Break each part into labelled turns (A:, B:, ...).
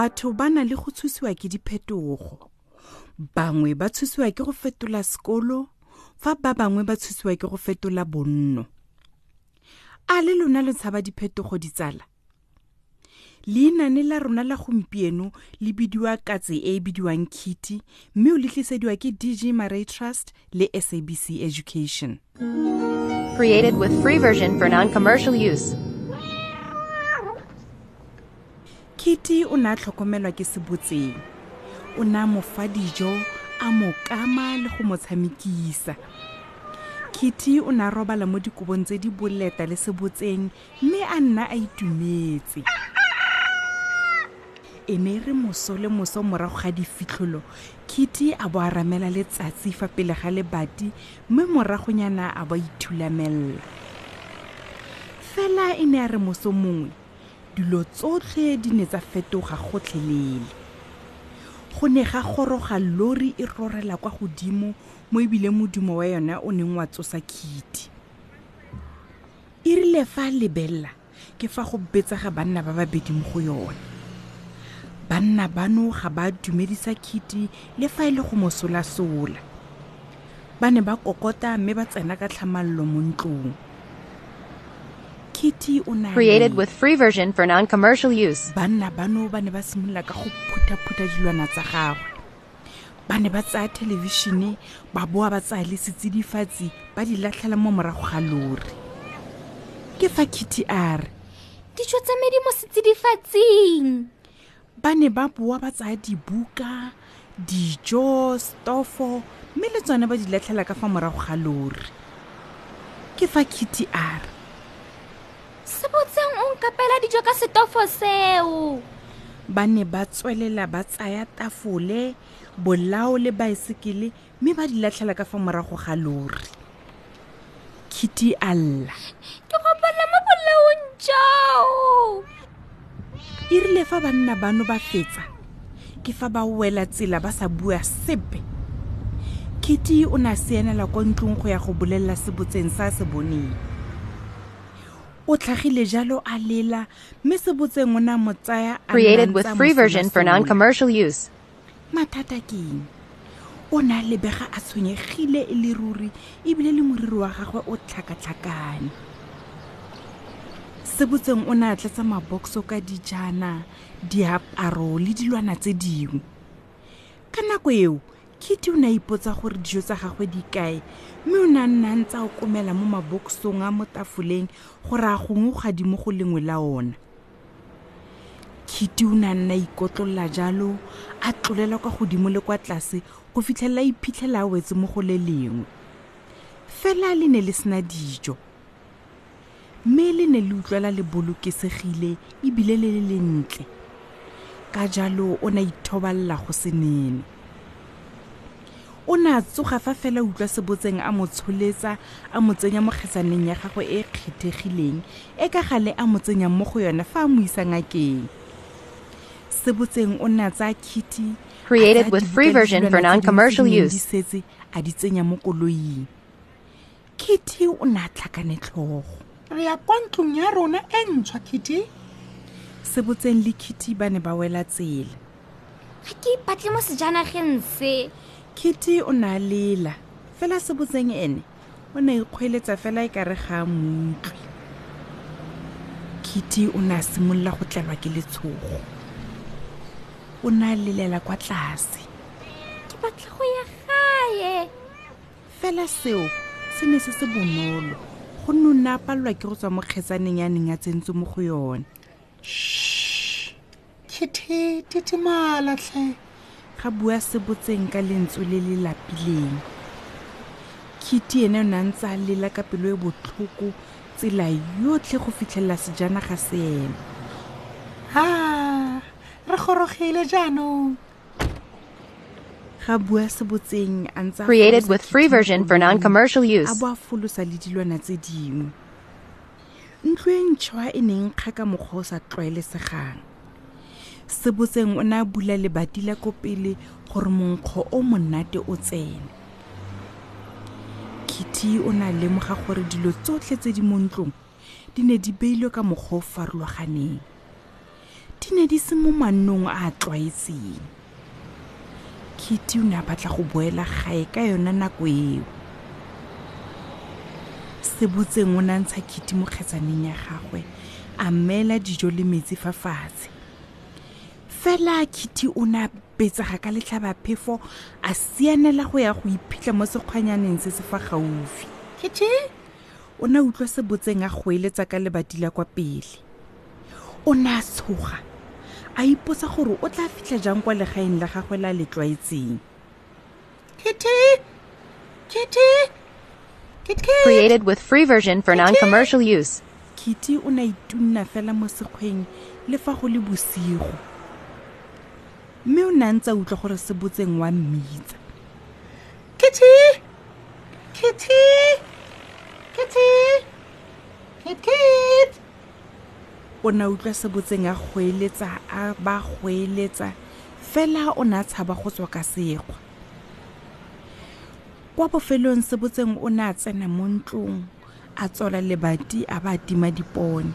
A: Batho ba na le go tshusiwa ke diphetogo. Bangwe ba tshusiwa ke go fetola sekolo fa ba bangwe ba tshusiwa ke go fetola bonno. A le lona lo tshaba diphetogo ditsala leinane la rona la gompieno le bidiwa katse e e bidiwang kitty mme o ke dg Murray trust le sabc education.
B: Created with free version for non-commercial use.
A: Kitty o ne a tlhokomelwa ke sebotseng. O ne a mo fa dijo a mo kama le go mo tshamekisa. Kitty o ne a robala mo dikobong tse di boleta le sebotseng mme a nna a itumetse. E ne re moso le moso morago ga difitlholo kitty a bo a ramela letsatsi fa pele ga lebati mme moragonyana a bo a ithulamelela fela e ne a re moso mongwe dilo tsotlhe di ne tsa fetoga gotlhelele. Go ne ga goroga lori e rorela kwa godimo mo ebile modumo wa yona o neng wa tsosa kitty e rile fa lebelela ke fa go betsega banna ba babedi mo go yone. Banna bano ga ba dumedisa kitty le fa e le go mosolasola ba ne ba kokota mme ba tsena ka tlhamallo mo ntlong kitty o na
B: Created with free version for non-commercial use.
A: banna bano ba ne ba simolola ka go phutha-phutha dilwana tsa gagwe. Ba ne ba tsaya thelebišene ba boa ba tsaya le setsidifatsi ba di latlhela mo morago ga lori. Ke fa kitty a re
C: dijo tsa medi mo setsidifatsing.
A: Ba ne ba boa ba tsaya dibuka dijo stofo mme le tsone ba di latlhela ka fa morago ga lori. Ke fa kitty a re
C: se botseng o nkapela dijo ka setofo seo.
A: Ba ne ba tswelela ba tsaya tafole bolao le baesekele mme ba di latlhela ka fa morago ga lori. Kitty a lla
C: ke gopela mo bolaong jao
A: e rile fa banna bano ba fetsa ke fa ba wela tsela ba sa bua sepe. Kitty o ne a sianela kwa ntlong go ya go bolelela sebotseng sa se boneng o tlhagile jalo a lela mme sebotseng o ne a mo tsaya a
B: Created with free version for non-commercial use.
A: mathata ke eng? O ne a lebega a tshwenyegile e le ruri ebile le moriri wa gagwe o tlhakatlhakane. Sebotseng o ne a mabokso ka dijana diaparo le dilwana tse dingwe. Ka nako eo kitty o ne a ipotsa gore dijo tsa gagwe di kae mme o ne a nna ntse a okomela mo mabokosong a mo tafoleng gore a gongwe gadimo go lengwe la ona. Kitty o ne a nna ikotlolola jalo a tlolela kwa godimo le kwa tlase go fitlhelela iphitlhela a wetse mo go le lengwe. Fela le ne le sena dijo mme le ne le utlwela le bolokesegile ebile le le lentle. Ka jalo o ne a ithobalela go se nene o ne a tsoga fa fela a utlwa sebotseng a mo tsholetsa a mo tsenya mo kgetsaneng ya gagwe e e kgethegileng e ka gale a mo tsenyang mo go yone fa a mo isa ngakeng sebotseng o ne a tsaya kitty a
B: Created
A: tsaya
B: with
A: dibuka
B: free
A: le
B: version for
A: dilwana tse dingwe
B: non-commercial
A: tse di neng
B: use.
A: di setse a di tsenya mo koloing. Kitty o ne a tlhakane tlhogo.
D: Re ya kwa ntlong ya rona e ntšhwa kitty.
A: Sebotseng le kitty ba ne ba wela tsela.
C: Ga ke ipatle mo sejanageng se
A: kitty o ne a lela fela sebotseng ene o ne a ikgweletsa fela e kare ga a moutlwe kitty o ne a simolola go tlelwa ke letshogo. O ne a lelela kwa tlase.
C: Ke batla go ya gae.
A: Fela seo se ne se se bonolo. Gonne o ne a palelwa ke go tswa mo kgetsaneng ya neng a tsentse mo go yone.
D: Kitty titimala tlhe
A: ga bua sebotseng ka lentswe le le lapileng. Kitty ene o ne a ntse a lela ka pelo e botlhoko tsela yotlhe go fitlhelela sejanaga seema
D: ha re gorogile jaanong.
A: Ga bua se botseng a ntse a
B: Created with free version for non-commercial use.
A: a bo a folosa le dilwana tse dingwe. Ntlo e ntšhwa e neng kga ka mokgwa o sa tlwaelesegang se botseng o ne a bula lebati la ko pele gore monkgo o monate o tsene. Kitty o ne a lemoga gore dilo tsotlhe tse di mo ntlong di ne di beilwe ka mokgwa o farologaneng. Di ne di se mo mannong a a tlwaetseng. Kitty o ne a batla go boela gae ka yona nako eo. Se botseng o ne a ntsha kitty mo kgetsaneng ya gagwe a mmeela dijo le metsi fa fatshe fela kitty o ne a betsega ka letlhabaphefo a sianela go ya go iphitlha mo sekgwanyaneng se se fa gaufi.
D: Kitty?
A: O ne a utlwa se botseng a goeletsa ka lebati la kwa pele. O ne a tshoga a ipotsa gore o tla fitlha jang kwa legaeng la gagwe la le tlwaetseng
D: kitty? Kitty? Kitty?
B: Created with free version for non-commercial use.
A: kitty o ne a itunna fela mo sekgweng le fa go le bosigo mme o ne a ntse utlwa gore se botseng wa mmitsa.
D: Kitty! Kitty! Kitty! Kit kit!
A: O ne a utlwa se botseng a goeletsa a ba goeletsa. Fela o ne a tshaba go tswa ka sekgwa. Kwa bofelong se botseng o ne a tsena mo ntlong a tswala lebati a ba a tima dipone.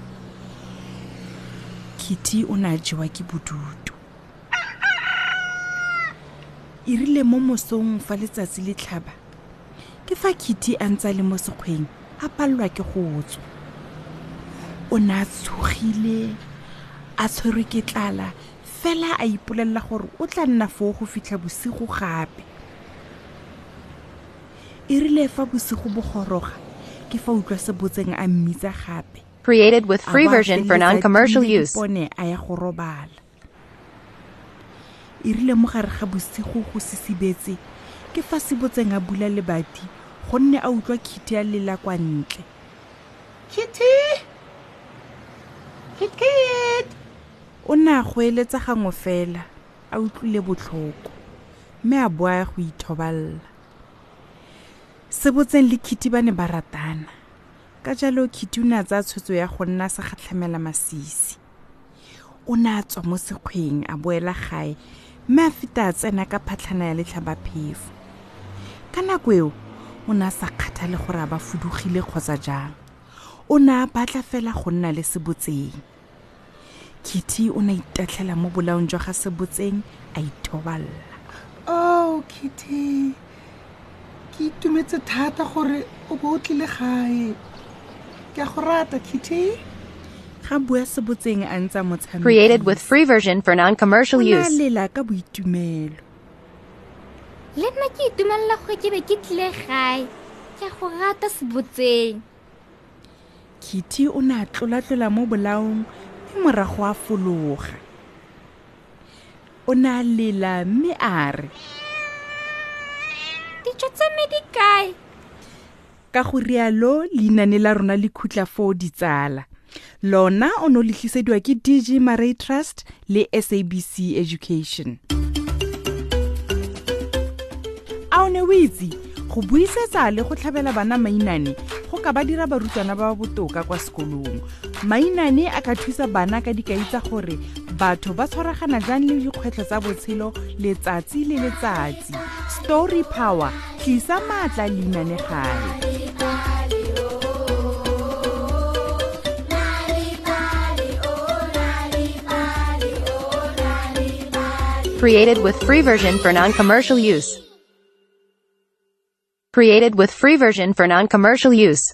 A: Kitty o ne a jewa ke bodutu e rile mo mosong fa letsatsi le tlhaba. Ke fa kitty a ntse le mo sekgweng a palelwa ke go tswa o ne a tshogile a tshwerwe ke tlala fela a ipolelela gore o tla nna foo go fitlha bosigo gape. E rile fa bosigo bo goroga ke fa utlwa se botseng a mmitsa gape.
B: Created with free version for non-commercial use.
A: a ya go robala e rile mo gare ga bosigo go sisibetse ke fa se botseng a bula lebati gonne a utlwa kitty a lela kwa ntle.
D: Kitty! Kit kit
A: o ne a goeletsa gangwe fela a utlwile botlhoko mme a boa go ithobalela. Se botseng le kitty ba ne ba ratana. Ka jalo kitty o ne a tsaya tshwetso ya go nna se gatlhamela masisi. O ne a tswa mo sekgweng a boela gae mme a feta a tsena ka phatlhana ya letlhabaphefo ka nako eo o ne a sa kgathale gore a ba fudugile kgotsa jang. O ne a batla fela go nna le se botseng kitty o ne a itatlhela mo bolaong jwa ga se botseng a ithobalela
D: oh kitty ke itumetse thata gore o bo o tlile gae. Ke a go rata kitty
B: Created with free version for non-commercial
A: o ne a
B: use.
A: lela ka boitumelo.
C: Le nna ke itumelela gore ke be ke tlile gae. Ke a go rata sebotseng.
A: Kitty o ne a tlolatlola mo bolaong mme morago a fologa. O ne a lela mme a re
C: dijo tsa me di kae?
A: Ka go rialo leinane la rona le khutla foo ditsala lona o ne o letlisediwa ke dg maray trust le sabc education. A o ne o itse go buisetsa le go tlhabela bana mainane go ka ba dira barutwana ba ba botoka kwa sekolong. Mainane a ka thusa bana ka dikai tsa gore batho ba tshwaragana jang le dikgwetlho tsa botshelo letsatsi le letsatsi. Story power tlisa maatla leinane gae
B: Created with free version for non-commercial use. Created with free version for non-commercial use.